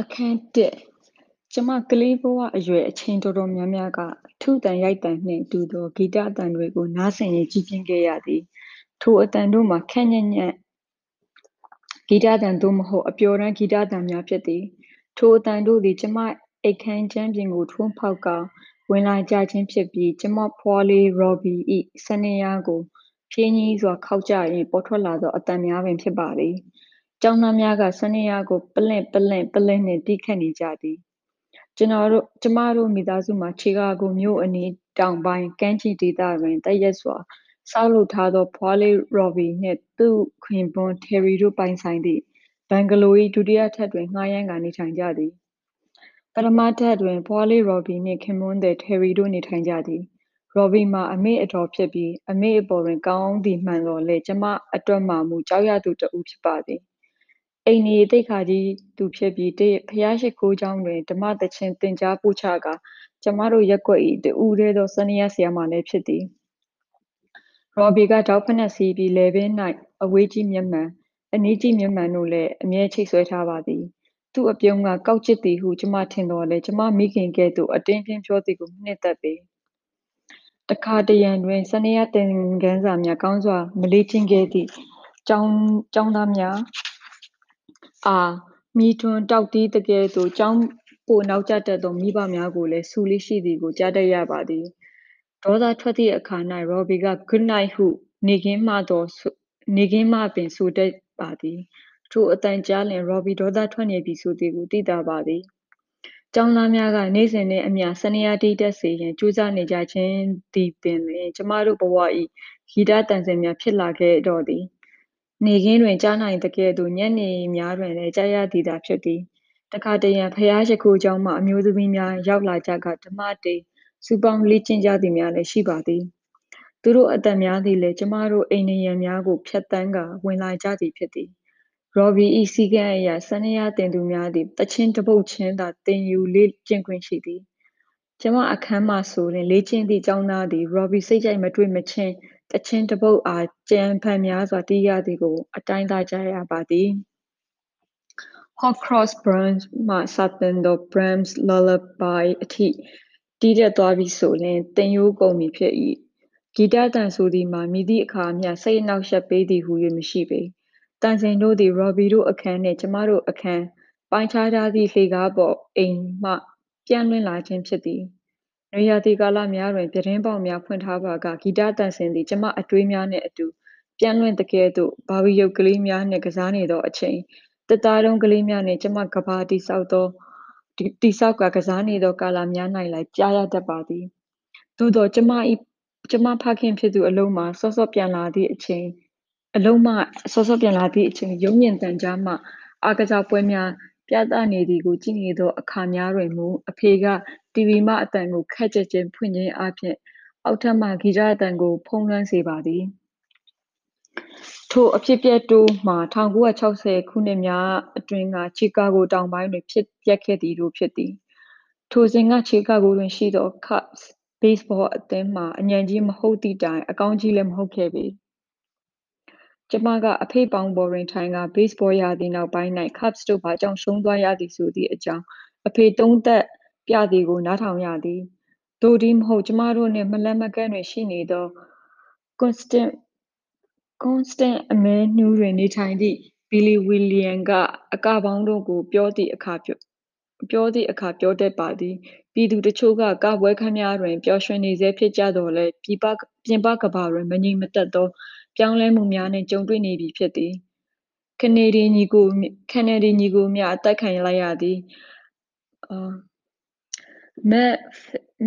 အခန်း၁ကျမကလေးဘဝအရွယ်အချိန်တော်တော်များများကအထူးသံရိုက်သံနှင့်တူသောဂီတအသံတွေကိုနားဆင်ရင်းကြီးပြင်းခဲ့ရသည်။ထိုအသံတို့မှာခပ်ညံ့ညံ့ဂီတသံသို့မဟုတ်အပျော်တမ်းဂီတသံများဖြစ်သည်။ထိုအသံတို့သည်ကျမအိပ်ခန်းကြမ်းပြင်ကိုထိုးဖောက်ကာဝင်လာကြခြင်းဖြစ်ပြီးကျမဖွားလေးရော်ဘီ၏စနေယားကိုဖြည်းညည်းစွာခေါက်ကြရင်းပေါ်ထွက်လာသောအသံများပင်ဖြစ်ပါသည် ကျောင်းသားများက စနေယာကို ပလင့် ပလင့် ပလင့်နှင့် တီးခတ်နေကြသည် ကျွန်တော်တို့ ကျမတို့ မိသားစုမှာ ချီကာဂိုမြို့အနီး တောင်ပိုင်း ကမ်းခြေဒေသတွင်တရက်စွာ ဆောက်လုပ်ထားသောဖွာလေး ရော်ဘီနှင့် သူ့ခင်ပွန်းထယ်ရီတို့ ပိုင်ဆိုင်သည့်ဘန်ဂလို၏ဒုတိယထပ်တွင် ငှားရမ်းကာ နေထိုင်ကြသည် ပထမထပ်တွင်ဖွာလေး ရော်ဘီနှင့် ခင်ပွန်းသည်ထယ်ရီတို့ နေထိုင်ကြသည် ရော်ဘီမှာ အမေအတော်ဖြစ်ပြီး အမေအပေါ်တွင် ကောင်းသည် မှန်တော်လဲကျမအတွက်မှမူ ကြောက်ရသူတဦး ဖြစ်ပါသည် အိမ်နေသိက္ခာကြီးသူဖြစ်ပြီးတဖျားရှိခိုးကျောင်းတွင်ဓမ္မသချင်းသင်ကြားပို့ချကာကျမတို့ရက်ွက်၏တဦးတည်းသောစနေရဆရာမလည်းဖြစ်သည်ရော်ဘီကတောက်ဖက်နှက်စီးပြီးလေပင်၌အဝေးကြီးမျက်မှန်အနီးကြီးမျက်မှန်တို့လည်းအမြဲချိတ်ဆွဲထားပါသည်သူ့အပြုံးကကောက်ကျစ်သည်ဟုကျမထင်တော်လဲကျမမိခင်ကဲ့သို့အတင်းပြင်းပြောသည်ကိုနှစ်သက်ပေတခါတရံတွင်စနေရသင်ခန်းစာများကောင်းစွာမလေးချင်းခဲ့သည့်ကျောင်းကျောင်းသားများ အားမီးထွန်းတောက်တီးသကဲ့သို့ကျောင်းပိုနောက်ကျတတ်သောမိဘများကိုလည်းဆူလေးရှိသည်ကိုကြားတတ်ရပါသည်ဒေါသထွက်သည့်အခါ၌ရော်ဘီက good night ဟုနေခင်းမှတော့နေခင်းမှပင်ဆိုတတ်ပါသည်ထိုအတန်ကြားလျင်ရော်ဘီဒေါသထွက်နေပြီဆိုသည်ကိုသိသာပါသည်ကျောင်းသားများကနေ့စဉ်နှင့်အမျှစနေရတီးတက်စေရန်ကြိုးစားနေကြခြင်းသည်ပင်လျှင်ကျမတို့ဘဝ၏ဂီတတန်စင်များဖြစ်လာခဲ့တော့သည် နေခင်းတွင်ကြားနိုင်သကဲ့သို့ညနေများတွင်လည်းကြားရသည်သာဖြစ်သည်တခါတရံဖျားရှိခိုးကျောင်းမှအမျိုးသမီးများရောက်လာကြကဓမ္မတေစူပေါင်းလေ့ကျင့်ကြသည်များလည်းရှိပါသည်သူတို့အတန်များသည်လည်းကျမတို့အိမ်နေရန်များကိုဖျက်တမ်းကဝင်လာကြသည်ဖြစ်သည်ရော်ဘီ၏စီကံအရာစနေရတင်သူများသည်တချင်းတပုတ်ချင်းသာတင်ယူလေ့ကျင့်ခွင့်ရှိသည်ကျမအခန်းမှဆိုရင်လေ့ကျင့်သည့်ကျောင်းသားသည်ရော်ဘီစိတ်ကြိုက်မတွေ့မချင်း တချင်းတပုတ်အားကြံဖန်များစွာတီးရသည်ကို အတိုင်းသားကြားရပါသည် Hot Cross Buns မှစတင်သော Brahms Lullaby အထိတီးတတ်သွားပြီဆိုလျှင်သင်ရိုးကုန်ပြီဖြစ်၏ဂီတသံဆိုသည်မှာမည်သည့်အခါမျှစိတ်အနှောင့်အယှက်ပေးသည်ဟူ၍မရှိပေ။သံစိန်တို့သည်ရော်ဘီတို့အခန်းနှင့်ကျမတို့အခန်းပိုင်းခြားထားသည့်လှေကားပေါ်အိမ်မှပြန့်လွင့်လာခြင်းဖြစ်သည်။ နွေရာသီကာလများတွင် ပြတင်းပေါက်များဖွင့်ထားပါက ဂီတသံစဉ်သည် ကျမအတွေးများနှင့်အတူပြန့်လွင့်သကဲ့သို့ ဘာဘီရုပ်ကလေးများနှင့် ကစားနေသောအချိန် သစ်သားတုံးကလေးများနှင့် ကျမကမ္ဘာတည်ဆောက်သောတည်ဆောက်ကာ ကစားနေသောကာလများ၌လည်းကြားရတတ်ပါသည်။သို့သော် ကျမ၏ကျမဖခင်ဖြစ်သူ အလုံးမှစောစောပြန်လာသည့်အချိန်အလုံးမှ စောစောပြန်လာသည့်အချိန် ရုံးမြင့်တန်ကြားမှ အားကစားပွဲများ ပြသနေသည်ကို ကြည့်နေသောအခါများတွင်မူ အဖေက တီဗီမှအတန်ကိုခက်ကြက်ချင်းဖွင့်ခြင်းအပြင်အောက်ထပ်မှဂီတအတန်ကို ဖုံးလွှမ်းစေပါသည်။ထိုအဖြစ်အပျက်တို့မှာ1960ခုနှစ်များအတွင်းကချီကာဂိုတောင်ပိုင်းတွင်ဖြစ်ပျက်ခဲ့သည်တို့ဖြစ်သည်။ထိုစဉ်ကချီကာဂိုတွင်ရှိသော Cubs ဘေ့စ်ဘောအသင်းမှာအညံ့ကြီးမဟုတ်သည့်တိုင်အကောင်းကြီးလည်းမဟုတ်ခဲ့ပေ။ကျွန်မကအဖေ့ပေါင်ပေါ်တွင်ထိုင်ကာဘေ့စ်ဘောရာသီနောက်ပိုင်း၌ Cubs တို့ဘာကြောင့်ရှုံးသွားရသည်ဆိုသည့်အကြောင်းအဖေသုံးသပ် ပြသည်ကိုနားထောင်ရသည်။သို့တည်းမဟုတ်ကျွန်မတို့နှင့်မလှမ်းမကမ်းတွင်ရှိနေသော Constant ကွန်စတန့်အမဲနူးတွင်နေထိုင်သည့်ဘီလီဝီလျံကအကပေါင်းတို့ကို ပြောသည့်အခါပြောသည့်အခါပြောတတ်ပါသည်ပြည်သူတချို့ကကပွဲခန်းများတွင်ပျော်ရွှင်နေဆဲဖြစ်ကြသော်လည်းပြည်ပပြင်ပကမ္ဘာတွင်မငြိမ်မသက်သော ပြောင်းလဲမှုများနှင့်ကြုံတွေ့နေပြီဖြစ်သည်ကနေဒီညီကိုကနေဒီညီကိုများအသက်ခံလိုက်ရသည်အာ မက်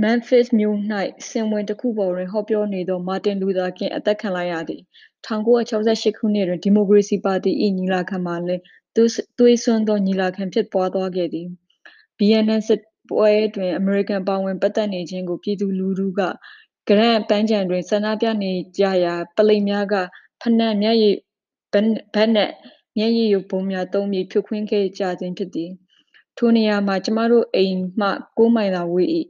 မန်ဖစ်မြို့၌စင်ဝင်တစ်ခုပေါ်တွင် ဟောပြောနေသော မာတင်လူသာကင်းအသက်ခံလိုက်ရသည်1968 ခုနှစ်တွင် ဒီမိုကရေစီပါတီ၏ညီလာခံမှာလည်း သွေးစွန်းသော ညီလာခံဖြစ်ပွားသွားခဲ့သည် ဗီယက်နမ်စစ်ပွဲတွင် အမေရိကန် ပါဝင်ပတ်သက်နေခြင်းကို ပြည်သူလူထုကဂရန့်ပန်းခြံတွင် ဆန္ဒပြနေကြရာပလိတ်များက ဖိနပ် မျက်ရည်ဘတ်နဲ့မျက်ရည်ယိုဗုံးများသုံးပြီး ဖြိုခွင်းခဲ့ကြခြင်းဖြစ်သည် ထိုနေရာမှာ ကျမတို့အိမ်မှ9မိုင်သာဝေး၏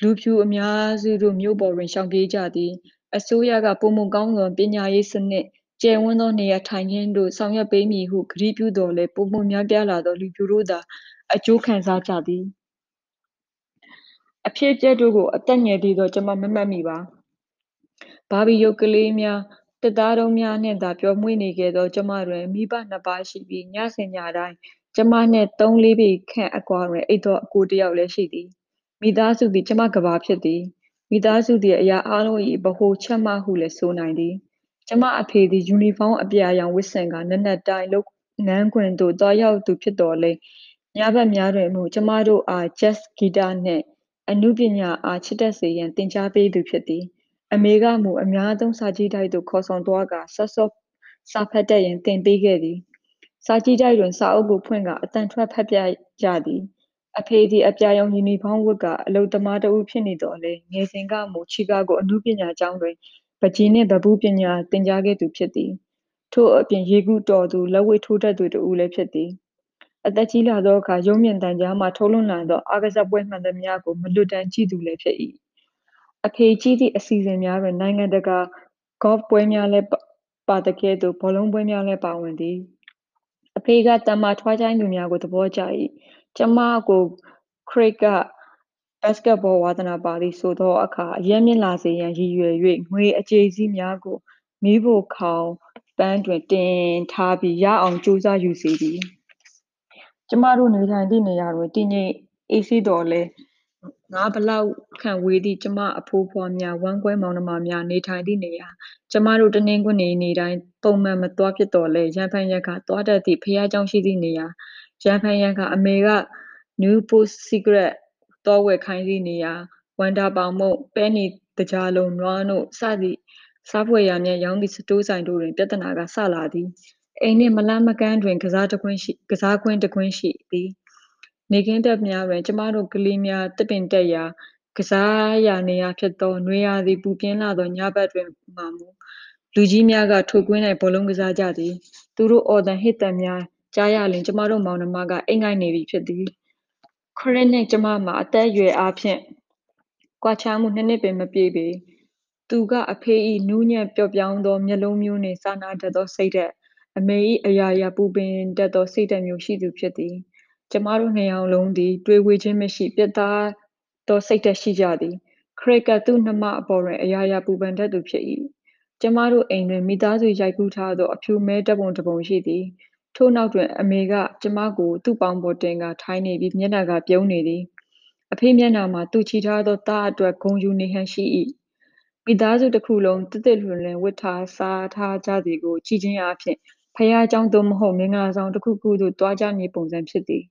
လူဖြူအများစုတို့ မြို့ပေါ်တွင် ရှောင်ပြေးကြသည် အစိုးရကပုံမကောင်းသော ပညာရေးစနစ် ကျယ်ဝန်းသော နေရာထိုင်ခင်းတို့ ဆောင်ရွက်ပေးမည်ဟု ကတိပြုသော်လည်း ပိုမိုများပြားလာသော လူပြိုတို့သာ အကျိုးခံစားကြသည် အဖြစ်အပျက်တို့ကို အသက်ငယ်သေးသော ကျွန်မမမှတ်မိပါ ဘာဘီရုပ်ကလေးများတစ်သားတုံးများနှင့်သာ ပျော်မွေ့နေခဲ့သော ကျွန်မတွင် မိဘနှစ်ပါးရှိပြီး ညစဉ်ညတိုင်း ကျမနှင့်သုံးလေးပေခန့်အကွာတွင်အိပ်သောအကိုတစ်ယောက်လည်းရှိသည်မိသားစုသည် ကျမကဘာဖြစ်သည်မိသားစုသည် အရာအလုံး၏ဗဟိုချက်မှဟုလည်းဆိုနိုင်သည်ကျမအဖေသည်ယူနီဖောင်းအပြာရောင်ဝတ်ဆင်ကနက်နက်တိုင်းလုပ်ငန်းခွင်သို့သွားရောက်သူဖြစ်တော်လဲညဘက်များတွင်မူကျမတို့အား jazz ဂီတနှင့်အနုပညာအားချစ်တတ်စေရန်သင်ကြားပေးသူဖြစ်သည်အမေကမူအများသုံးစာကြည့်တိုက်သို့ခေါ်ဆောင်သွားကဆော့ဆော့စာဖတ်တတ်ရန်သင်ပေးခဲ့သည် စာကြည့်တိုက်တွင်စာအုပ်ကိုဖွင့်ကအတန်ထွက်ဖတ်ပြကြသည်အဖေသည်အပြာရောင်ယူနီဖောင်းဝတ်ကအလုသမားတဦးဖြစ်နေတော်လဲငယ်စဉ်ကမူချီကာဂိုအနုပညာကျောင်းတွင်ပကြီးနှင့်ဗဘူးပညာသင်ကြားခဲ့သူဖြစ်သည်ထို့အပြင်ရေကူးတော်သူလက်ဝှေ့ထိုးတတ်သူတဦးလည်းဖြစ်သည်အသက်ကြီးလာသောအခါရုံးမြင့်တန်ကြားမှထုတ်လွှင့်လာသောအားကစားပွဲမှန်သမျှကိုမလွတ်တမ်းကြည့်သူလည်းဖြစ်၏အဖေကြီးသည့်အစီအစဉ်များတွင်နိုင်ငံတကာဂေါ့ဖ်ပွဲများလည်းပါသကဲ့သို့ဘောလုံးပွဲများလည်းပါဝင်သည် အဖေကတမ္မာထွားချိုင်းသူများကိုသဘောကျ၏ကျမကိုခရစ်ကဘတ်စကတ်ဘောဝါသနာပါသည်ဆိုသောအခါအရက်မြင့်လာစေရန်ရည်ရွယ်၍ငွေအကျေစည်းများကိုမိဖို့ခေါင်ပန်းတွင်တင်ထားပြီးရအောင်ကြိုးစားယူစေသည်ကျမတို့နေထိုင်သည့်နေရာတွင်တည်ငြိမ်အေးဆေးတော်လဲ ငါဘလောက်ခံဝေးသည့်ကျမအဖိုးဖွားများဝမ်းကွဲမောင်နှမများနေထိုင်သည့်နေရာကျမတို့တနင်္ဂနွေနေ့တိုင်းပုံမှန်မသွားဖြစ်တော်လဲရန်ဖန်ရန်ခါသွားတတ်သည့်ဖះเจ้าရှိသည့်နေရာရန်ဖန်ရန်ခါအမေက New Post Secret သွားဝယ်ခိုင်းသည့်နေရာဝမ်ဒါပေါင်မုတ်ပဲနီတကြားလုံးနွားနို့စသည့်စားဖွယ်ရာများရောင်းသည့်စတိုးဆိုင်တို့တွင်ပြဿနာကစလာသည်အိမ်နှင့်မလှမ်းမကမ်းတွင်ကစားတခွင်းရှိကစားကွင်းတခွင်းရှိသည် နေခင်းတက်များတွင် ကျမတို့ကလေးများတစ်ပင်တက်ရာကစားရာနေရာဖြစ်သောနွေရာသီပူပြင်းလာသောညဘက်တွင်မှမူလူကြီးများကထိုကွင်း၌ဘောလုံးကစားကြသည်သူတို့အော်သံဟစ်သံများကြားရလျင်ကျမတို့မောင်နှမကအိမ်ငိုက်နေပြီဖြစ်သည်ခရစ်နှင့်ကျမမှာအသက်အရွယ်အားဖြင့်ကွာခြားမှုနှစ်နှစ်ပင်မပြည့်ပေသူကအဖေ၏နူးညံ့ပျော့ပြောင်းသောမျက်လုံးမျိုးနှင့်စာနာတတ်သောစိတ်ဓာတ်အမေ၏အရာရာပူပင်တတ်သောစိတ်ဓာတ်မျိုးရှိသူဖြစ်သည် ကျမတို့နှစ်ယောက်လုံးသည် တွေးဝေးခြင်းမရှိ ပြတ်သားသောစိတ်ဓာတ်ရှိကြသည်။ခရစ်ကသူ့နှမအပေါ်တွင် အရာရာပူပန်တတ်သူဖြစ်၏။ကျမတို့အိမ်တွင် မိသားစုရိုက်ကူးထားသော အဖြူမဲဓာတ်ပုံတစ်ပုံရှိသည်။ထိုနောက်တွင် အမေက ကျမကို သူ့ပေါင်ပေါ်တင်ကာ ထိုင်နေပြီး မျက်နှာက ပြုံးနေသည်။အဖေ့မျက်နှာမှာ သူချီထားသော သားအတွက် ဂုဏ်ယူနေဟန်ရှိ၏။မိသားစုတစ်ခုလုံး သစ်သစ်လွင်လွင် ဝတ်ထားစားထားကြသည်ကို ကြည့်ခြင်းအားဖြင့် ဘုရားကျောင်း သို့မဟုတ် မင်္ဂလာဆောင်တစ်ခုခုသို့ သွားကြမည်ပုံစံဖြစ်သည်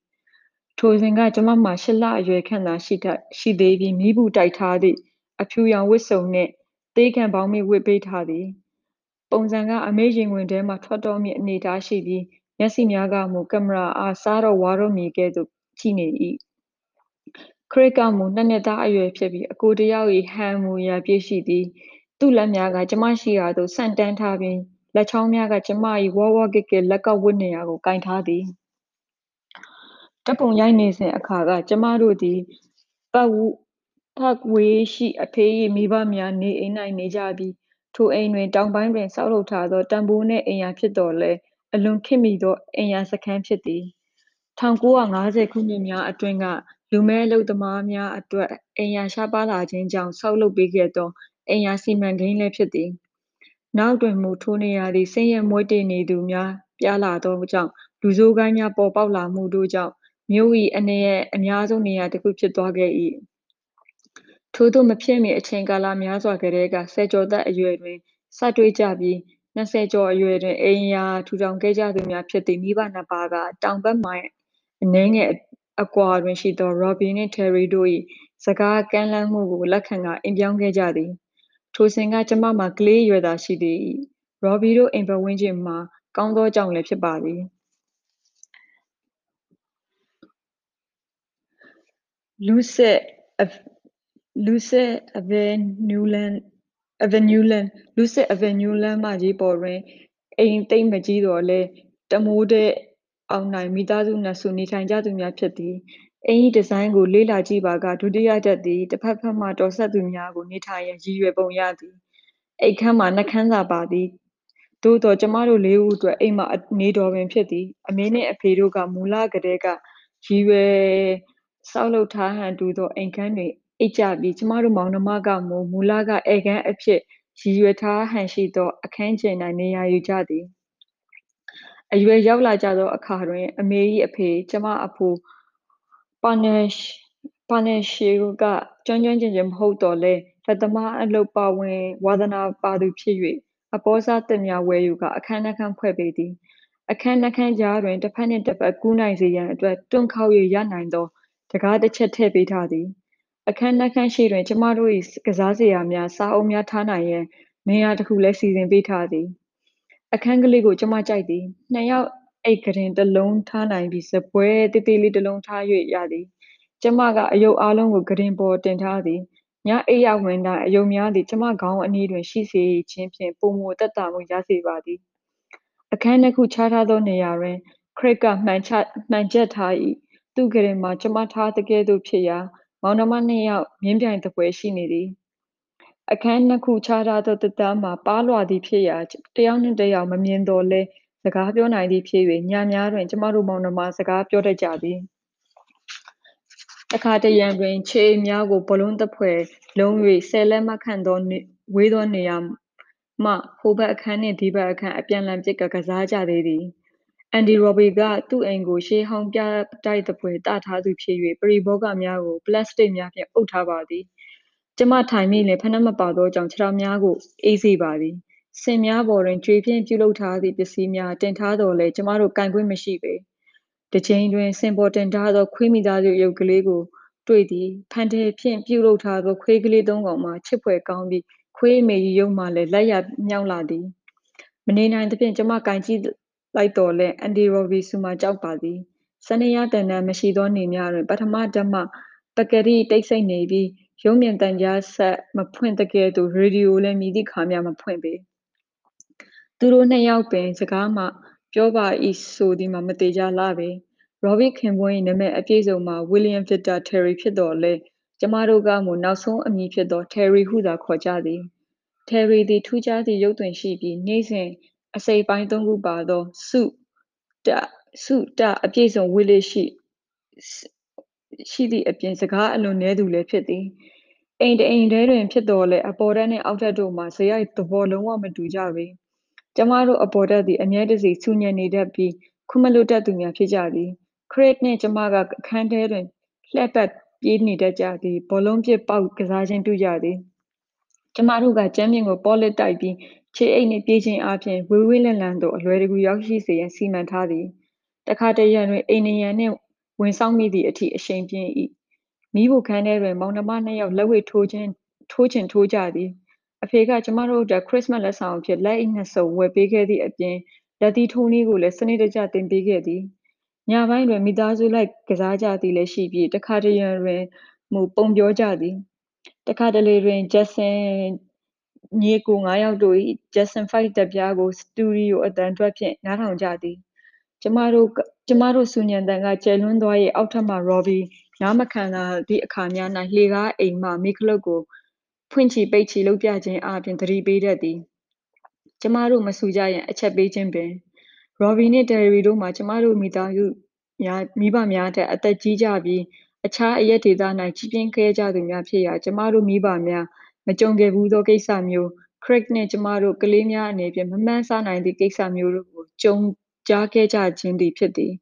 ထိုစဉ်ကကျမမှာရှစ်လအရွယ်ခန့်သာရှိတတ်ရှိသေးပြီးမိဘူးတိုက်ထားသည့်အဖြူရောင်ဝတ်စုံနှင့်သေးခံပေါင်းမိဝတ်ပေးထားသည်ပုံစံကအမေရင်ဝင်ထဲမှထွက်တော်မည့်အနေအထားရှိပြီးမျက်စိများကမူကင်မရာအားစားတော့ဝါတော့မည်ကဲ့သို့ကြည့်နေ၏ခရစ်ကမူနှစ်နှစ်သားအရွယ်ဖြစ်ပြီးအကိုတစ်ယောက်၏ဟန်မူရာပြည့်ရှိသည်သူ့လက်များကကျမရှိရာသို့ဆန့်တန်းထားပြီးလက်ချောင်းများကကျမ၏ဝါးဝါးကဲ့ကဲ့လက်ကောက်ဝတ်နေရာကိုကင်ထားသည် ဓာတ်ပုံရိုက်နေစဉ်အခါက ကျမတို့သည်ပတ်ဝပတ်ဝေးရှိအဖေ၏မိဘများနေအိမ်၌နေကြပြီးထိုအိမ်တွင်တောင်ပိုင်းတွင်ဆောက်လုပ်ထားသောတန်ဖိုးနှင့်အိမ်ယာဖြစ်သော်လည်းအလွန်ခေတ်မီသောအိမ်ယာစခန်းဖြစ်သည်1950ခုနှစ်များအတွင်းကလူမည်းအလုပ်သမားများအတွက်အိမ်ယာရှားပါးလာခြင်းကြောင့်ဆောက်လုပ်ပေးခဲ့သောအိမ်ယာစီမံကိန်းလည်းဖြစ်သည်နောက်တွင်မူထိုနေရာသည်ဆင်းရဲမွဲတေနေသူများပြားလာသောကြောင့်လူဆိုးဂိုဏ်းများပေါ်ပေါက်လာမှုတို့ကြောင့် မြို့၏အန္တရာယ်အများဆုံးနေရာတစ်ခုဖြစ်သွားခဲ့၏ထိုသို့မဖြစ်မီအချိန်ကာလများစွာကတည်းကဆယ်ကျော်သက်အရွယ်တွင်စတွေ့ကြပြီးနှစ်ဆယ်ကျော်အရွယ်တွင်အိမ်ယာထူထောင်ခဲ့ကြသူများဖြစ်သည့်မိဘနှစ်ပါးကတောင်ဘက်မိုင်အနည်းငယ်အကွာတွင်ရှိသော Robbie နှင့် Terry တို့၏စကားကမ်းလှမ်းမှုကိုလက်ခံကာအိမ်ပြောင်းခဲ့ကြသည်ထိုစဉ်ကကျမမှာကလေးအရွယ်သာရှိသေး၏ရော်ဘီတို့အိမ်ပတ်ဝန်းကျင်မှာကောင်းသောကြောင့်လည်းဖြစ်ပါသည် လူးဆက်လူးဆက်အဗယ်နူးလန်းအဗယ်နူးလန်းလူးဆက်အဗယ်နူးလန်းမကြီးပေါ်တွင်အိမ်သိမ့်မကြီးတော်လဲတမိုးတဲ့အောက်၌မိသားစုနှစ်စုနေထိုင်ကြသူများဖြစ်သည်အိမ်၏ဒီဇိုင်းကိုလေ့လာကြည့်ပါကဒုတိယတက်သည်တစ်ဖက်ဖက်မှတော်ဆက်သူများကိုနေထိုင်ရန်ရည်ရွယ်ပုံရသည်အိပ်ခန်းမှာနှခမ်းသာပါသည်သို့သောကျမတို့လေးဦးအတွက်အိမ်မှာနေတော်ပင်ဖြစ်သည်အမေနှင့်အဖေတို့ကမူလကတည်းကရည်ရွယ် ဆောက်လုပ်ထားဟန်တူသောအိမ်ခန်းတွင်အိပ်ကြပြီးကျမတို့မောင်နှမကမူမူလကဧကန်းအဖြစ်ရည်ရွယ်ထားဟန်ရှိသောအခန်းကျင်၌နေရာယူကြသည်အရွယ်ရောက်လာကြသောအခါတွင် အမေ၏အဖေကျမအဖိုပါနယ်ပါနယ်ရှေကကျွမ်းကျွမ်းကျင်ကျင်မဟုတ်သော်လည်းလက်သမားအလုပ်ပါဝင်ဝါသနာပါသူဖြစ်၍အပေါစားသစ်များဝယ်ယူကာအခန်းနှခန်းဖွဲ့ပေးသည်အခန်းနှခန်းကြားတွင်တစ်ဖက်နှင့်တစ်ဖက်ကူးနိုင်စေရန်အတွက်တွန့်ခေါက်၍ရနိုင်သော တကားတစ်ချက်ထည့်ပေးထားသည်အခန်းနှခန်းရှိတွင်ကျမတို့၏ကစားစရာများစာအုပ်များထားနိုင်ရန်နေရာတစ်ခုလည်းစီစဉ်ပေးထားသည်အခန်းကလေးကိုကျမကြိုက်သည်နှစ်ယောက်အိတ်ကရင်တစ်လုံးထားနိုင်ပြီးစပွဲတေးသေးလေးတစ်လုံးထား၍ရသည်ကျမကအယုတ်အားလုံးကိုကရင်ပေါ်တင်ထားသည်ညအိပ်ရဝင်တိုင်းအယုတ်များသည်ကျမခေါင်းအနီးတွင်ရှိစေခြင်းဖြင့်ပုံမသက်သာမှုရစေပါသည်အခန်းနှစ်ခုခြားထားသောနေရာတွင်ခရစ်ကမှန်ချမှန်ချက်ထား၏ သူ့ကရင်မှာ ကျမထားတကယ်သို့ဖြစ်ရာ မောင်နှမနှစ်ယောက် မြင်းပြိုင်တပွဲရှိနေသည် အခန်းနှစ်ခုခြားထားသောတစ်သားမှာ ပါလွာသည်ဖြစ်ရာတယောက်နှင့်တယောက် မမြင်တော်လဲစကားပြောနိုင်သည်ဖြစ်၍ညများတွင် ကျမတို့ မောင်နှမ စကားပြောတတ်ကြသည်အခါတရံတွင် ခြေများကိုဘလုံးတစ်ဖွဲ့လုံး၍ဆယ်လက်မခန့်သောဝေးသောနေရာမှ ဟိုဘက်အခန်းနှင့် ဒီဘက်အခန်း အပြန်လှန်ပစ်ကကစားကြသေးသည် အန်ဒီ ရော်ဘီက သူ့အိမ်ကို ရှေးဟောင်းပြတိုက်သဖွယ် တထားသူဖြစ်၍ပရိဘောဂများကို ပလတ်စတစ်များဖြင့် အုပ်ထားပါသည် ကျမထိုင်မိလင်ဖနက်မပါသောကြောင့် ခြေထောက်များကို အေးစေပါသည် စင်များပေါ်တွင် ကြွေဖြင့်ပြုလုပ်ထားသည့် ပစ္စည်းများ တင်ထားတော်လဲကျမတို့ကင်ခွင့်မရှိပေ တစ်ချိန်တွင် စင်ပေါ်တင်ထားသော ခွေးမိသားစုရုပ်ကလေးကိုတွေ့သည် ဖန်တယ်ဖြင့်ပြုလုပ်ထားသော ခွေးကလေးသုံးကောင်မှချစ်ဖွယ်ကောင်းပြီး ခွေးအမေကြီးရုပ်မှလည်းလက်ရမြောက်လာသည် မနေနိုင်သဖြင့် ကျမကင်ကြည့် လိုက်တော်လဲအန်ဒီရော်ဘီဆူမှာကြောက်ပါသည်စနေရတန်တန်မရှိသောနေများတွင် ပထမဓမ္မပကတိတိတ်ဆိတ်နေပြီးရုံးမြင်တန်ကြားဆက်မဖွင့်တကယ်သို့ရေဒီယိုလည်းမြည်သည့်ခါမျှမဖွင့်ပေသူတို့နှစ်ယောက်ပင်စကားမှပြောပါ၏ဆိုသည်မှာမသေးကြလှပေရောဘီခင်ပွန်း၏နာမည်အပြည့်စုံမှာဝီလျံဗစ်တာထယ်ရီဖြစ်တော်လဲကျမတို့ကမှနောက်ဆုံးအမည်ဖြစ်သောထယ်ရီဟုသာခေါ်ကြသည်ထယ်ရီသည်ထူးခြားသည့်ရုပ်သွင်ရှိပြီးနေ့စဉ် အစိပ်ပိုင်းသုံးခုပါသောစုတစုတအပြည့်စုံဝေးလေးရှိရှိသည့်အပြင်စကားအလွန်နည်းသူလည်းဖြစ်သည်အိမ်တအိမ်ထဲတွင်ဖြစ်တော်လဲအပေါ်ဓာတ်နှင့်အောက်ဓာတ်တို့မှာဇယိုက်သဘောလုံးဝမတူကြပေကျမတို့အပေါ်ဓာတ်သည်အမြဲတစေဆူညံနေတတ်ပြီးခွမလွတ်တတ်သူများဖြစ်ကြသည်ခရစ်နှင့်ကျမကအခန်းထဲတွင်လှည့်ပတ်ပြေးနေတတ်ကြသည်ဘောလုံးပစ်ပေါက်ကစားခြင်းပြုကြသည်ကျမတို့ကကျမ်းပြင်ကိုပေါလစ်တိုက်ပြီး ခြေအိတ်နှင့်ပြေးခြင်းအပြင်ဝေးဝေးလံလံသို့အလွယ်တကူရောက်ရှိစေရန်စီမံထားသည်တခါတရံတွင်အိမ်နရံနှင့်ဝင်ဆောင်မိသည့်အထိအရှိန်ပြင်း၏မိဖို့ခန်းထဲတွင် မောင်နှမနှစ်ယောက်လက်ဝဲထိုးခြင်းထိုးချင်ထိုးကြသည်အဖေကကျမတို့အတွက်ခရစ်စမတ်လက်ဆောင်အဖြစ်လက်အိတ်နှစ်စုံဝယ်ပေးခဲ့သည့်အပြင်လက်သီးထိုးနည်းကိုလည်းစနစ်တကျသင်ပေးခဲ့သည်ညပိုင်းတွင်မိသားစုလိုက်ကစားကြသည်လည်းရှိပြီးတခါတရံတွင်မူပုံပြောကြသည်တခါတလေတွင်ဂျက်ဆင် ညီကို၅ယောက်တို့၏ဂျက်ဆင်ဖိုက်တပ်ပြားကိုစတူဒီယိုအတန်ထွက်ဖြင့်နားထောင်ကြသည်ကျမတို့ကျမတို့ဆူညံတန်ကကျယ်လွန်းသွား၏အောက်ထပ်မှရော်ဘီနားမခံသာသည့်အခါများ၌လှေကားအိမ်မှမိခလုတ်ကိုဖွင့်ချီပိတ်ချီလုပ်ပြခြင်းအပြင်သတိပေးတတ်သည်ကျမတို့မဆူကြရန်အချက်ပေးခြင်းပင်ရော်ဘီနှင့်ဒယ်ရီတို့မှာကျမတို့မိသားစုများမိဘများထက်အသက်ကြီးကြပြီးအခြားအရက်ဒေသ၌ကြီးပြင်းခဲ့ကြသူများဖြစ်ရာကျမတို့မိဘများ မကြုံခဲ့ဘူးသောကိစ္စမျိုးခရစ်နှင့်ကျမတို့ကလေးများအနေဖြင့်မမှန်းဆနိုင်သည့်ကိစ္စမျိုးတို့ကိုကြုံကြားခဲ့ကြခြင်းသည်ဖြစ်သည်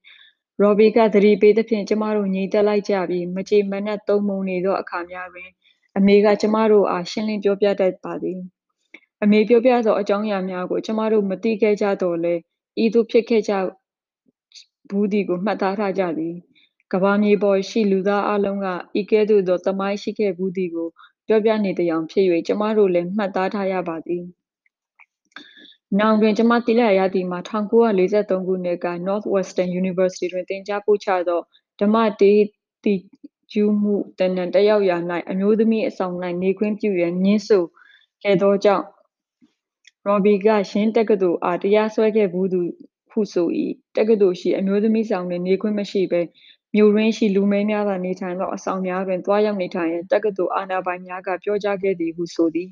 ရော်ဘီကသတိပေးသဖြင့်ကျမတို့ညီတက်လိုက်ကြပြီးမကြေမနက်သုံးမုံနေသောအခါများတွင် အမေကကျမတို့အားရှင်းလင်းပြောပြတတ်ပါသည်အမေပြောပြသောအကြောင်းအရာများကိုကျမတို့မသိခဲ့ကြတော့လဲဤသို့ဖြစ်ခဲ့ကြဘူးသည်ကိုမှတ်သားထားကြသည်ကဘာမြေပေါ်ရှိလူသားအလုံးကဤကဲ့သို့သောသမိုင်းရှိခဲ့ဘူးသည်ကို ပြောပြနေတောင်ဖြစ်၍ကျမတို့လည်းမှတ်သားထားရပါသည်နောင်တွင်ကျမသိလိုက်ရသည်မှာ1943ခုနှစ်က Northwestern University တွင်သင်ကြားပို့ချသောဓမ္မတေးသည့်ကျူးမှုတဏ္ဍတက်ရောက်ရာ၌အမျိုးသမီးအဆောင်၌နေခွင့်ပြုရန်ညှင်းဆိုခဲ့သောကြောင့်ရော်ဘီကယင်းတက္ကသိုလ်အားတရားစွဲခဲ့ဘူးသူဟုဆို၏တက္ကသိုလ်ရှိအမျိုးသမီးဆောင်တွင်နေခွင့်မရှိဘဲ မြို့ရင်းရှိလူမဲများသာနေထိုင်သောအဆောင်များတွင်တွားရောက်နေထိုင်ရန်တက္ကသိုလ်အာဏာပိုင်များကပြောကြားခဲ့သည်ဟုဆိုသည်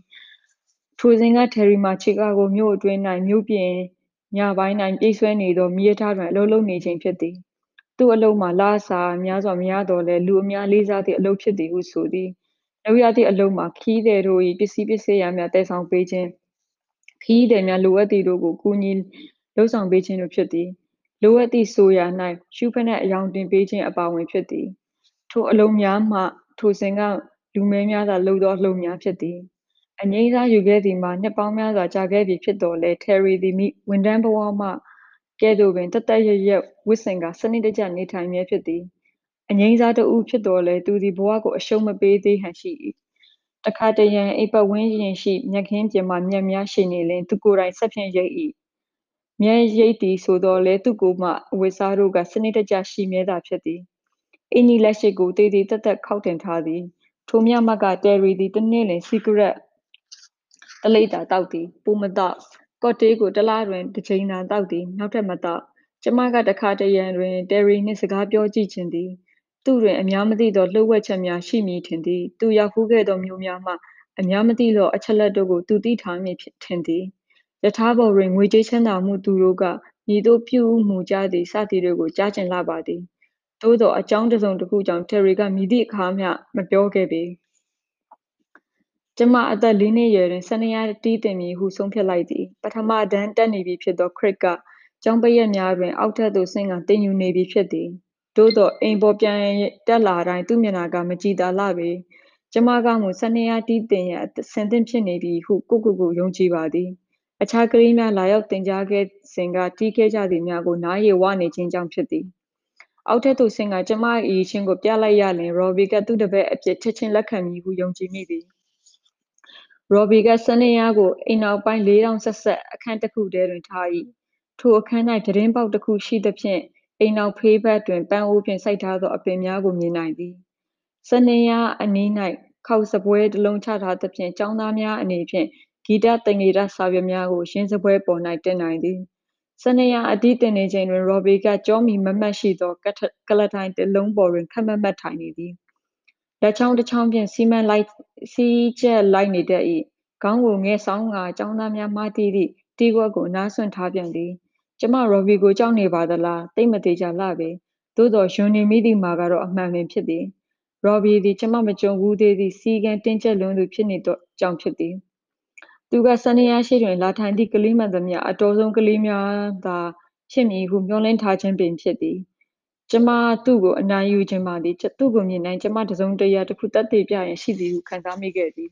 ထိုစဉ်က Terry မှာချီကာဂိုမြို့အတွင်း၌မြို့ပြင်ညပိုင်း၌ပြေးဆွဲနေသောမီးရထားတွင်အလုပ်လုပ်နေချိန်ဖြစ်သည်။သူ့အလုပ်မှာလစာများစွာမရသော်လည်းလူအများလေးစားသည့်အလုပ်ဖြစ်သည်ဟုဆိုသည်။လုပ်ရသည့်အလုပ်မှာခရီးသည်တို့၏ပစ္စည်းပစ္စယများသယ်ဆောင်ပေးခြင်း၊ခရီးသည်များလိုအပ်သည်တို့ကိုကူညီလုပ်ဆောင်ပေးခြင်းတို့ဖြစ်သည်။ လိုအပ်သည်ဆိုရာ၌ရှုးဖိနပ်အရောင်တင်ပေးခြင်းအပါအဝင်ဖြစ်သည်။ထိုအလုပ်များမှာထိုစဉ်ကလူမည်းများသာလုပ်သောအလုပ်များဖြစ်သည်။အငြိမ်းစားယူခဲ့သည်မှာနှစ်ပေါင်းများစွာကြာခဲ့ပြီဖြစ်သော်လည်း Terry သည်ဝန်ထမ်းဘဝမှကဲ့သို့ပင်သတ်သတ်ရွက်ရွက်ဝတ်ဆင်ကာစနစ်တကျနေထိုင်မြဲဖြစ်သည်။အငြိမ်းစားတစ်ဦးဖြစ်သော်လည်းသူသည်ဘဝကိုအရှုံးမပေးသေးဟန်ရှိ၏။တစ်ခါတစ်ရံအိမ်ပတ်ဝန်းကျင်ရှိမြက်ခင်းပြင်မှာမြက်များရှိနေလျှင်သူကိုယ်တိုင်စက်ဖြင့်ရိတ်၏။ မြက်ရိတ်သည်ဆိုသော်လည်းသူ့ကိုယ်မှအဝတ်အစားတို့ကစနစ်တကျရှိမြဲသာဖြစ်သည်။အင်နီလက်ရှိကိုသေသေသက်သက်ခေါက်တင်ထားသည်။ထိုမျှမကတယ်ရီသည်တစ်နေ့လျှင်စီဂရက်တစ်လိပ်သာသောက်သည်။ပိုမသောက်။ကော့တေးကိုတစ်လတွင်တစ်ကြိမ်သာသောက်သည်။နောက်ထပ်မသောက်။ကျွန်မကတစ်ခါတစ်ရံတွင်တယ်ရီနှင့်စကားပြောကြည့်ချင်သည်။သူ့တွင်အများမသိသောလျှို့ဝှက်ချက်များရှိမည်ထင်သည်။သူရောက်ဖူးခဲ့သောမြို့များမှအများမသိသောအချက်အလက်တို့ကိုသူသိထားမည်ထင်သည်။ ရထားပေါ်တွင်ငွေကြေးချမ်းသာမှုသူတို့ကမည်သို့ပြုမူကြသည်စသည်တို့ကိုကြားချင်လှပါသည်။သို့သော်အကြောင်းတစ်စုံတစ်ခုကြောင့်တယ်ရီကမည်သည့်အခါမျှမပြောခဲ့ပေ။ကျွန်မအသက်လေးနှစ်အရွယ်တွင်စနေရတီးသင်မည်ဟုဆုံးဖြတ်လိုက်သည်။ပထမတန်းတက်နေပြီဖြစ်သောခရစ်ကကျောင်းပိတ်ရက်များတွင်အောက်ထပ်သို့ဆင်းကာသင်ယူနေပြီဖြစ်သည်။သို့သော်အိမ်ပေါ်ပြန်တက်လာတိုင်းသူ့မျက်နှာကမကြည်သာလှပေ။ကျွန်မကမူစနေရတီးသင်ရန်အဆင်သင့်ဖြစ်နေပြီဟုကိုယ့်ကိုယ်ကိုယုံကြည်ပါသည်။ အခြားကလေးများလာရောက်သင်ကြားခဲ့စဉ်ကတီးခဲ့ကြသည်များကိုနားရည်ဝနေခြင်းကြောင့်ဖြစ်သည်။အောက်ထပ်သို့ဆင်းကာကျွန်မ၏အရည်အချင်းကိုပြလိုက်ရလျှင်ရော်ဘီကသူ့တပည့်အဖြစ်ချက်ခြင်းလက်ခံမည်ဟုယုံကြည်မိသည်။ရော်ဘီကစနေရကိုအိမ်နောက်ပိုင်းလေးထောင့်ဆက်စပ်အခန်းတစ်ခုထဲတွင်ထား၏။ထိုအခန်း၌ပြတင်းပေါက်တစ်ခုရှိသဖြင့်အိမ်နောက်ဖေးဘက်တွင်ပန်းအိုးဖြင့်စိုက်ထားသောအပင်များကိုမြင်နိုင်သည်။စနေရအနီး၌ခေါက်စားပွဲတစ်လုံးချထားသဖြင့်ကျောင်းသားများအနေဖြင့် ဂီတသင်္ကေတစာရွက်များကိုယင်းစားပွဲပေါ်၌တင်နိုင်သည်။စနေရအတီးသင်နေချိန်တွင် ရော်ဘီကကျောမီမတ်မတ်ရှိသော ကုလားထိုင်တစ်လုံးပေါ်တွင် ခပ်မတ်မတ်ထိုင်နေသည်။လက်ချောင်းတစ်ချောင်းဖြင့်စည်းကြပ်လိုက်နေတတ်၏။ခေါင်းကိုငယ်စောင်းကာကျောင်းသားများမှားတီးသည့်တီးခွက်ကိုအနားစွင့်ထားပြန်သည်။ကျွန်မရော်ဘီကိုကြောက်နေပါသလား။သိပ်မသေချာလှပေ။သို့သော်ရွံနေမိသည်မှာကတော့အမှန်ပင်ဖြစ်သည်။ရော်ဘီသည်ကျွန်မမကြုံဖူးသေးသည့်စည်းကမ်းတင်းကျပ်လွန်းသူဖြစ်နေသောကြောင့်ဖြစ်သည်။ သူကစနေရရှေ့တွင်လာထိုင်သည့်ကလေးမှန်သမျှအတော်ဆုံးကလေးများသာဖြစ်မည်ဟုမျှော်လင့်ထားခြင်းပင်ဖြစ်သည်။ကျွန်မသူ့ကိုအနိုင်ယူချင်ပါသည်။သူ့ကိုမြင်တိုင်းကျွန်မတစ်စုံတစ်ရာတစ်ခုသက်သေပြရန်ရှိသည်ဟုခံစားမိခဲ့သည်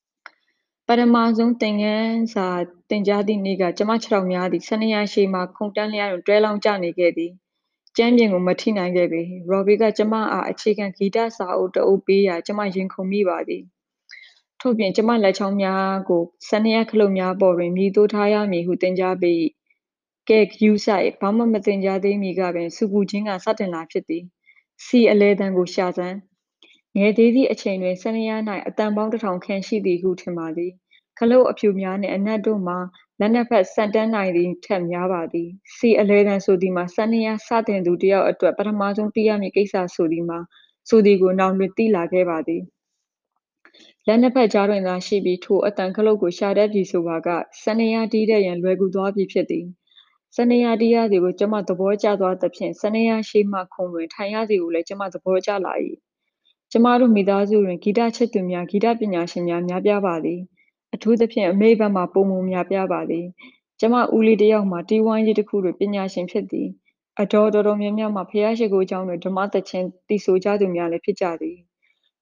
။ပထမဆုံးသင်ခန်းစာသင်ကြားသည့်နေ့ကကျွန်မခြေထောက်များသည်စနေရရှေ့မှခုန်တန်းလျားတွင်တွဲလောင်းကျနေခဲ့သည်။ကြမ်းပြင်ကိုမထိနိုင်ခဲ့ပေ။ရော်ဘီကကျွန်မအားအခြေခံဂီတစာအုပ်တစ်အုပ်ပေးရာကျွန်မရင်ခုန်မိပါသည်။ ထို့ပြင်ကျွန်မလက်ချောင်းများကိုစနေရခလုတ်များပေါ်တွင်မည်သို့ထားရမည်ဟုသင်ကြားပေး၏။ကဲဂရုစိုက်ဘာမှမသင်ကြားသေးမီကပင်ဆူပူခြင်းကစတင်လာဖြစ်သည်။ဆီအလယ်သံကိုရှာစမ်း။ငယ်သေးသည့်အချိန်တွင်စနေရ၌အသံပေါင်းတစ်ထောင်ခန့်ရှိသည်ဟုထင်ပါသည်။ခလုတ်အဖြူများနှင့်အနက်တို့မှာလက်နှစ်ဘက်ဆန့်တန်းနိုင်သည်ထက်များပါသည်။ဆီအလယ်သံဆိုသည်မှာစနေရစတင်သူတစ်ယောက်အတွက်ပထမဆုံးသိရမည့်ကိစ္စဆိုသည်မှာဆိုသည်ကိုနောင်တွင်သိလာခဲ့ပါသည်။ လက်နှစ်ဘက်ကြားတွင်သာရှိပြီးထိုအသံခလုတ်ကိုရှာတတ်ပြီဆိုပါကစနေရတီးတတ်ရန်လွယ်ကူသွားပြီဖြစ်သည်။စနေရတီးရသည်ကိုကျွန်မသဘောကျသွားသဖြင့်စနေရရှေ့မှခုံတွင်ထိုင်ရသည်ကိုလည်းကျွန်မသဘောကျလာ၏။ကျွန်မတို့မိသားစုတွင်ဂီတချစ်သူများဂီတပညာရှင်များများပြားပါသည်။အထူးသဖြင့်အမေ့ဘက်မှာပိုမိုများပြားပါသည်။ကျွန်မဦးလေးတစ်ယောက်မှာတီးဝိုင်းကြီးတစ်ခုတွင်ပညာရှင်ဖြစ်သည်။အဒေါ်တော်တော်များများမှာဘုရားရှိခိုးကျောင်းတွင်ဓမ္မသီချင်းသီဆိုကြသူများလည်းဖြစ်ကြသည်။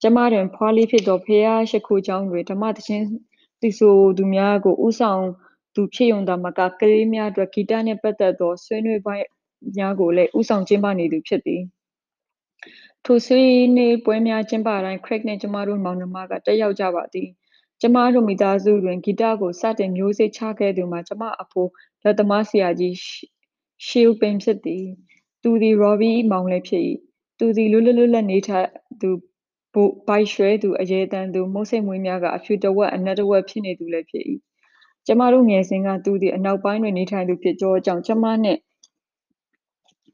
ကျွန်မတွင် ဖွားလေးဖြစ်သောဘုရားရှိခိုးကျောင်းတွင် ဓမ္မသီချင်းသီဆိုသူများကို ဦးဆောင်သူဖြစ်ရုံသာမက ကလေးများအတွက် ဂီတနှင့်ပတ်သက်သော ဆွေးနွေးပွဲများကိုလည်း ဦးဆောင်ကျင်းပနေသူဖြစ်သည်။ထိုဆွေးနွေးပွဲများကျင်းပတိုင်းခရစ်နှင့် ကျွန်မတို့မောင်နှမက တက်ရောက်ကြပါသည်။ကျွန်မတို့မိသားစုတွင် ဂီတကို စတင်မျိုးစေ့ချခဲ့သူမှာ ကျွန်မအဖိုး လက်သမားဆရာကြီးရှီလ်ပင်ဖြစ်သည်။သူသည်ရော်ဘီ၏မောင်လည်းဖြစ်၏။သူသည် လွတ်လွတ်လပ်လပ်နေထိုင်သူ ဗိုက်ရွှဲသူအရည်သန်သူမုတ်ဆိတ်မွေးများကအဖြူတစ်ဝက်အနက်တစ်ဝက်ဖြစ်နေသူလည်းဖြစ်၏။ကျွန်မတို့ငယ်စဉ်ကသူသည်အနောက်ပိုင်းတွင်နေထိုင်သူဖြစ်သောကြောင့်ကျွန်မနှင့်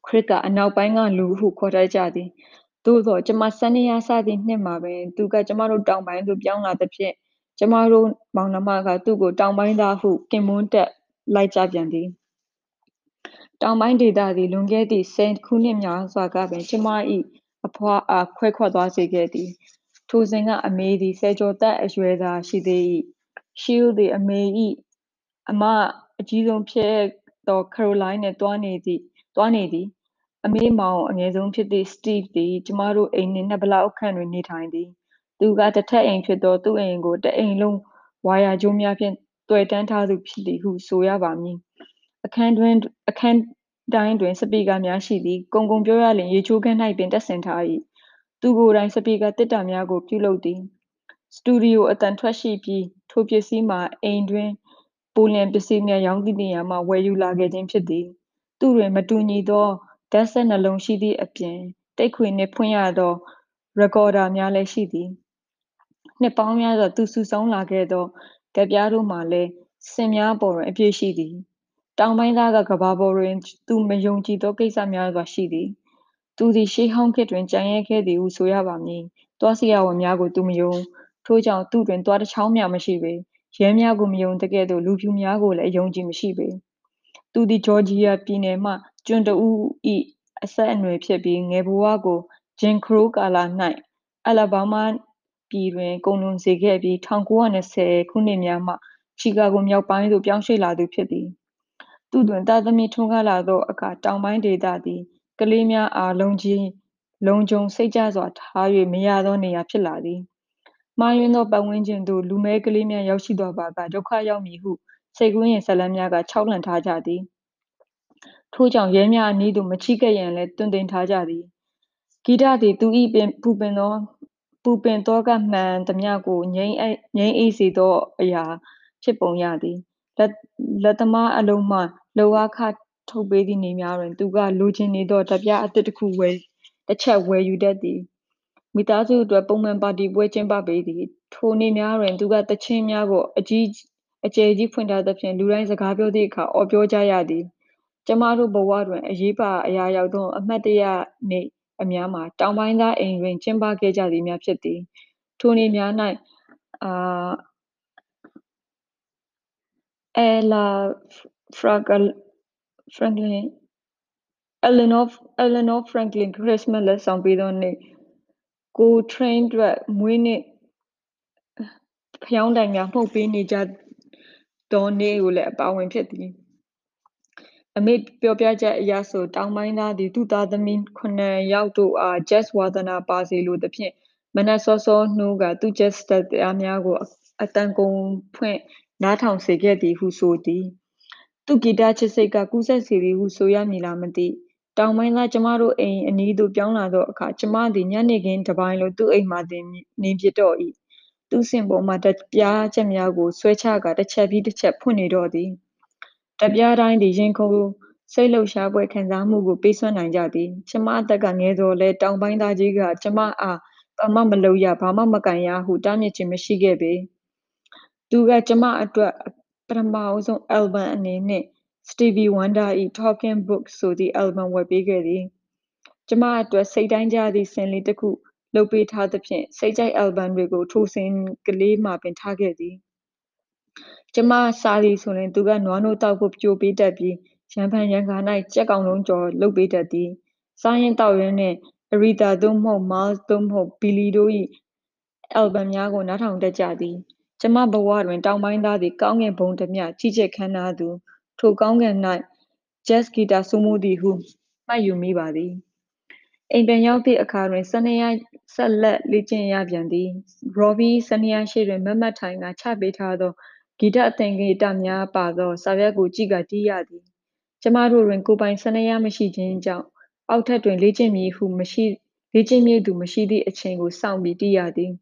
ခရစ်ကအနောက်ပိုင်းကလူဟုခေါ်တတ်ကြသည်။သို့သော်ကျွန်မစနေရစသည့်နှစ်မှာပင်သူကကျွန်မတို့တောင်ပိုင်းသို့ပြောင်းလာသဖြင့်ကျကျမတို့မောင်နှမကသူ့ကိုတောင်ပိုင်းသားဟုကင်မွန်းတက်လိုက်ကြပြန်သည်တောင်ပိုင်းဒေသသည်လွန်ခဲ့သည့်ဆယ်ခုနှစ်များစွာကပင်ကျမ၏ အဖွားအားခွဲခွက်သွားစေခဲ့သည်ထိုစဉ်ကအမေသည်ဆယ်ကျော်သက်အရွယ်သာရှိသေး၏ရှီးလ်သည်အမေ၏အမအကြီးဆုံးဖြစ်သောကရိုလိုင်းနှင့်သွားနေသည်သွားနေသည်အမေမောင်အငယ်ဆုံးဖြစ်သည့်စတီဗ်သည်ကျမတို့အိမ်နှင့်နှစ်ဘလောက်ခန့်တွင်နေထိုင်သည်သူကတစ်ထပ်အိမ်ဖြစ်သောသူ့အိမ်ကိုတစ်အိမ်လုံးဝါယာကြိုးများဖြင့်သွယ်တန်းထားသူဖြစ်သည်ဟုဆိုရပါမည်အခန်းတွင်အခန်း တိုင်းတွင် စပီကာများရှိသည် ကုံကုံပြောရလျှင် ရေချိုးခန်း၌ပင် တပ်ဆင်ထား၏သူကိုယ်တိုင် စပီကာသေတ္တာများကို ပြုလုပ်သည် စတူဒီယိုအသံထွက်ရှိပြီး ထိုပစ္စည်းမှာ အိမ်တွင်ပိုလျှံပစ္စည်းများ ရောင်းသည့်နေရာမှ ဝယ်ယူလာခဲ့ခြင်းဖြစ်သည် သူတွင် မတူညီသော ဓာတ်စက်နှလုံးရှိသည့်အပြင် တိတ်ခွေနှင့်ဖွင့်ရသောရကော်ဒါများလည်းရှိသည် နှစ်ပေါင်းများစွာ သူစုဆောင်းလာခဲ့သော ကဒ်ပြားတို့မှာလည်း စင်များပေါ်တွင် အပြည့်ရှိသည် တောင်ပိုင်းသားကကဘာပေါ်တွင် သူမယုံကြည်သောကိစ္စများစွာရှိသည် သူသည် ရှေးဟောင်းခေတ်တွင် ကျန်ရစ်ခဲ့သည်ဟု ဆိုရပါမည် သွားစရာဝယ်များကို သူမယုံ ထို့ကြောင့် သူ့တွင် သွားတစ်ချောင်းမျှမရှိပေ ရဲများကို မယုံသကဲ့သို့ လူဖြူများကိုလည်း အယုံကြည်မရှိပေ သူသည် ဂျော်ဂျီယာပြည်နယ်မှ ကျွန်တစ်ဦး၏အဆက်အနွယ်ဖြစ်ပြီး ငယ်ဘဝကို ဂျင်ခရိုးကာလ၌အလာဘားမားပြည်တွင် ကုန်လွန်စေခဲ့ပြီး1920ခုနှစ်များမှ ချီကာဂိုမြောက်ပိုင်းသို့ ပြောင်းရွှေ့လာသူဖြစ်သည် သူတွင်သားသမီးထွန်းကားလာသောအခါတောင်ပိုင်းဒေသသည်ကလေးများအားလုံခြုံလုံခြုံစိတ်ချစွာထား၍မရသောနေရာဖြစ်လာသည်မှားယွင်းသောပတ်ဝန်းကျင်သို့လူမည်းကလေးများရောက်ရှိသွားပါကဒုက္ခရောက်မည်ဟုစိတ်ကူးယဉ်ဇာတ်လမ်းများကခြောက်လှန့်ထားကြသည်ထို့ကြောင့်ရဲများအနီးသို့မချဉ်းကပ်ရန်လည်းသွန်သင်ထားကြသည်ဂီတသည်သူ၏ပူပင်သောပူပင်သောကမှန်သမျှကိုငြိမ်းငြိမ်းအေးစေသောအရာဖြစ်ပုံရသည်လက်လက်သမားအလုံးမှ လုပ်အားခထုတ်ပေးသည့်နေ့များတွင် သူက လိုချင်နေသော ဓာတ်ပြားအသစ်တစ်ခုဝယ်တစ်ချက် ဝယ်ယူတတ်သည် မိသားစုအတွက် ပုံမှန်ပါတီပွဲကျင်းပပေးသည် ထိုနေ့များတွင် သူက သီချင်းများကိုအကြီးအကျယ်ကြီးဖွင့်ထားသဖြင့် လူတိုင်း စကားပြောသည့်အခါ အော်ပြောကြရသည် ကျမတို့ဘဝတွင် အရေးပါအရာရောက်သော အမှတ်တရနေ့အများမှာ တောင်ပိုင်းသားအိမ်တွင် ကျင်းပခဲ့ကြသည်များ ဖြစ်သည် ထိုနေ့များ၌အာ Ella Franklin Eleanor Franklin ခရစ္စမတ်လက်ဆောင်ပေးသောနေ့ကိုထရိန်းအတွက်မွေးနေ့ဖယောင်းတိုင်များမှုတ်ပေးနေကြသောနေ့ကိုလည်းအပါဝင်ဖြစ်သည်အမေပြောပြချက်အရဆိုတောင်ပိုင်းသားသည်သူ့သားသမီးခုနှစ်ယောက်တို့အားဂျက်ဝါသနာပါစေလိုသဖြင့်မနက်စောစောနှိုးကာသူ့ဂျက်တရားများကိုအသံကုန်ဖွင့်နားထောင်စေခဲ့သည်ဟုဆိုသည် သူ့ဂီတချစ်စိတ်က ကူးစက်စေသည်ဟုဆိုရမည်လားမသိ တောင်ပိုင်းသား ကျမတို့အိမ်အနီးသို့ ပြောင်းလာသောအခါ ကျမသည် ညနေခင်းတစ်ပိုင်းလုံး သူ့အိမ်မှာတင် နေဖြစ်တော့၏သူ့စင်ပေါ်မှ ဓာတ်ပြားချက်များကို ဆွဲချကာ တစ်ချက်ပြီးတစ်ချက်ဖွင့်နေတော့သည် ဓာတ်ပြားတိုင်းသည် ရင်ခုန်စိတ်လှုပ်ရှားဖွယ် ခံစားမှုကို ပေးစွမ်းနိုင်ကြသည် ကျမအသက်က ငယ်သော်လည်း တောင်ပိုင်းသားကြီးက ကျမအား ဘာမှမလုပ်ရ ဘာမှမကိုင်ရဟု တားမြစ်ခြင်းမရှိခဲ့ပေ သူက ကျမအတွက်ပ ထမဆုံးအယ်လ်ဘမ်အနေနှင့် Stevie Wonder ၏ Talking Book ဆိုသည့်အယ်လ်ဘမ်ဝယ်ပေးခဲ့သည်ကျမအတွက်စိတ်တိုင်းကျသည့်စင်လေးတစ်ခုလုပ်ပေးထားသဖြင့်စိတ်ကြိုက်အယ်လ်ဘမ်တွေကိုထိုစင်ကလေးမှာပင်ထားခဲ့သည်ကျမစားသည်ဆိုရင်သူကနွားနို့တောက်ဖို့ကြိုပေးတတ်ပြီးရံဖန်ရံခါ၌ကြက်ကောင်လုံးကျော်လုပ်ပေးတတ်သည်စားရင်းတောက်ရင်းနှင့်အရီသာသို့မဟုတ်မားလ်သို့မဟုတ်ဘီလီတို့၏အယ်လ်ဘမ်များကိုနားထောင်တတ်ကြသည် ကျမဘဝတွင် တောင်ပိုင်းသားသည် ကောင်းကင်ဘုံဓမျှကြီးကြပ်ခမ်းနားသူထိုကောင်းကင်၌ဂျက်ဂီတာစိုးမိုးသည်ဟုမှတ်ယူမိပါသည်အိမ်ပြန်ရောက်သည့်အခါတွင်စနေယဆက်လက်လေ့ကျင့်ရပြန်သည်ရော်ဘီစနေယရှေ့တွင်မတ်မတ်ထိုင်ကချပေးထားသောဂီတအသင်္ကေတများပါသောစာရွက်ကိုကြည့်ကာတီးရသည်ကျမတို့တွင်ကိုယ်ပိုင်စနေယမရှိခြင်းကြောင့်အောက်ထပ်တွင်လေ့ကျင့်မည်ဟုမရှိလေ့ကျင့်မည့်သူမရှိသည့်အချိန်ကိုစောင့်ပြီးတီးရသည်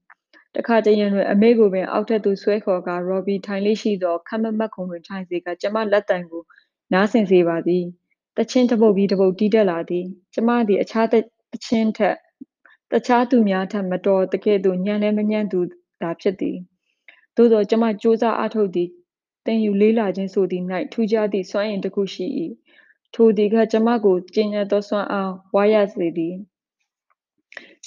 တခါတရံတွင် အမေကိုပင် အောက်ထပ်သို့ဆွဲခေါ်ကာ ရော်ဘီ ထိုင်လေ့ရှိသော ခပ်မတ်မတ်ခုံတွင် ထိုင်စေကာ ကျမလက်သံကို နားဆင်စေပါသည် သီချင်းတစ်ပုဒ်ပြီးတစ်ပုဒ် တီးတတ်လာသည် ကျမသည် အခြားသီချင်းထက်အခြားသူများထက် မတော်သကဲ့သို့ ညံ့လည်းမညံ့သူသာဖြစ်သည် သို့သော် ကျမကြိုးစားအားထုတ်သည် သင်ယူလေ့လာခြင်းဆိုသည်၌ထူးခြားသည့် စွမ်းအင်တစ်ခုရှိ၏ထိုသည်က ကျမကို ကျဉ်းကျပ်သောစွမ်းအား ဝါရစေသည်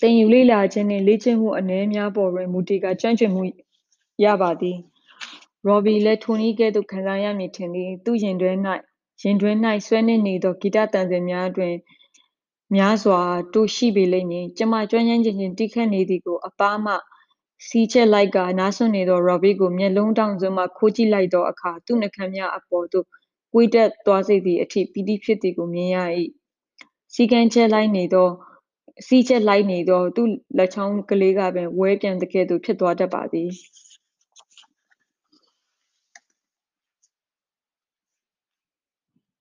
သင်ယူလေ့လာခြင်းနှင့် လေ့ကျင့်မှုအနည်းများပေါ်တွင် မူတည်ကာ ကျွမ်းကျင်မှုရပါသည် ရော်ဘီလည်း ထိုနည်းကဲ့သို့ ခံစားရမည်ထင်သည် သူရင်တွဲ၌ရင်တွဲ၌ဆွဲနှင့်နေသော ဂီတတန်စဉ်များတွင် များစွာ တို့ရှိပေလိမ့်မည် ကျမကျွမ်းကျမ်းခြင်းချင်းတိခတ်နေသည်ကို အပားမှ စီးချက်လိုက်ကနားဆွနေသော ရော်ဘီကို မျက်လုံးတောင်စွန်းမှ ခိုးကြည့်လိုက်သောအခါ သူ့နှကမ်းများအပေါ်သို့ ကွေးတက်သွားစေသည့်အထိ ပီတိဖြစ်သည်ကို မြင်ရ၏စီကံချက်လိုက်နေသော စီးချက်လိုက်နေသောသူ့လက်ချောင်းကလေးကပင်ဝဲပြန်သကဲ့သို့ဖြစ်သွားတတ်ပါသည်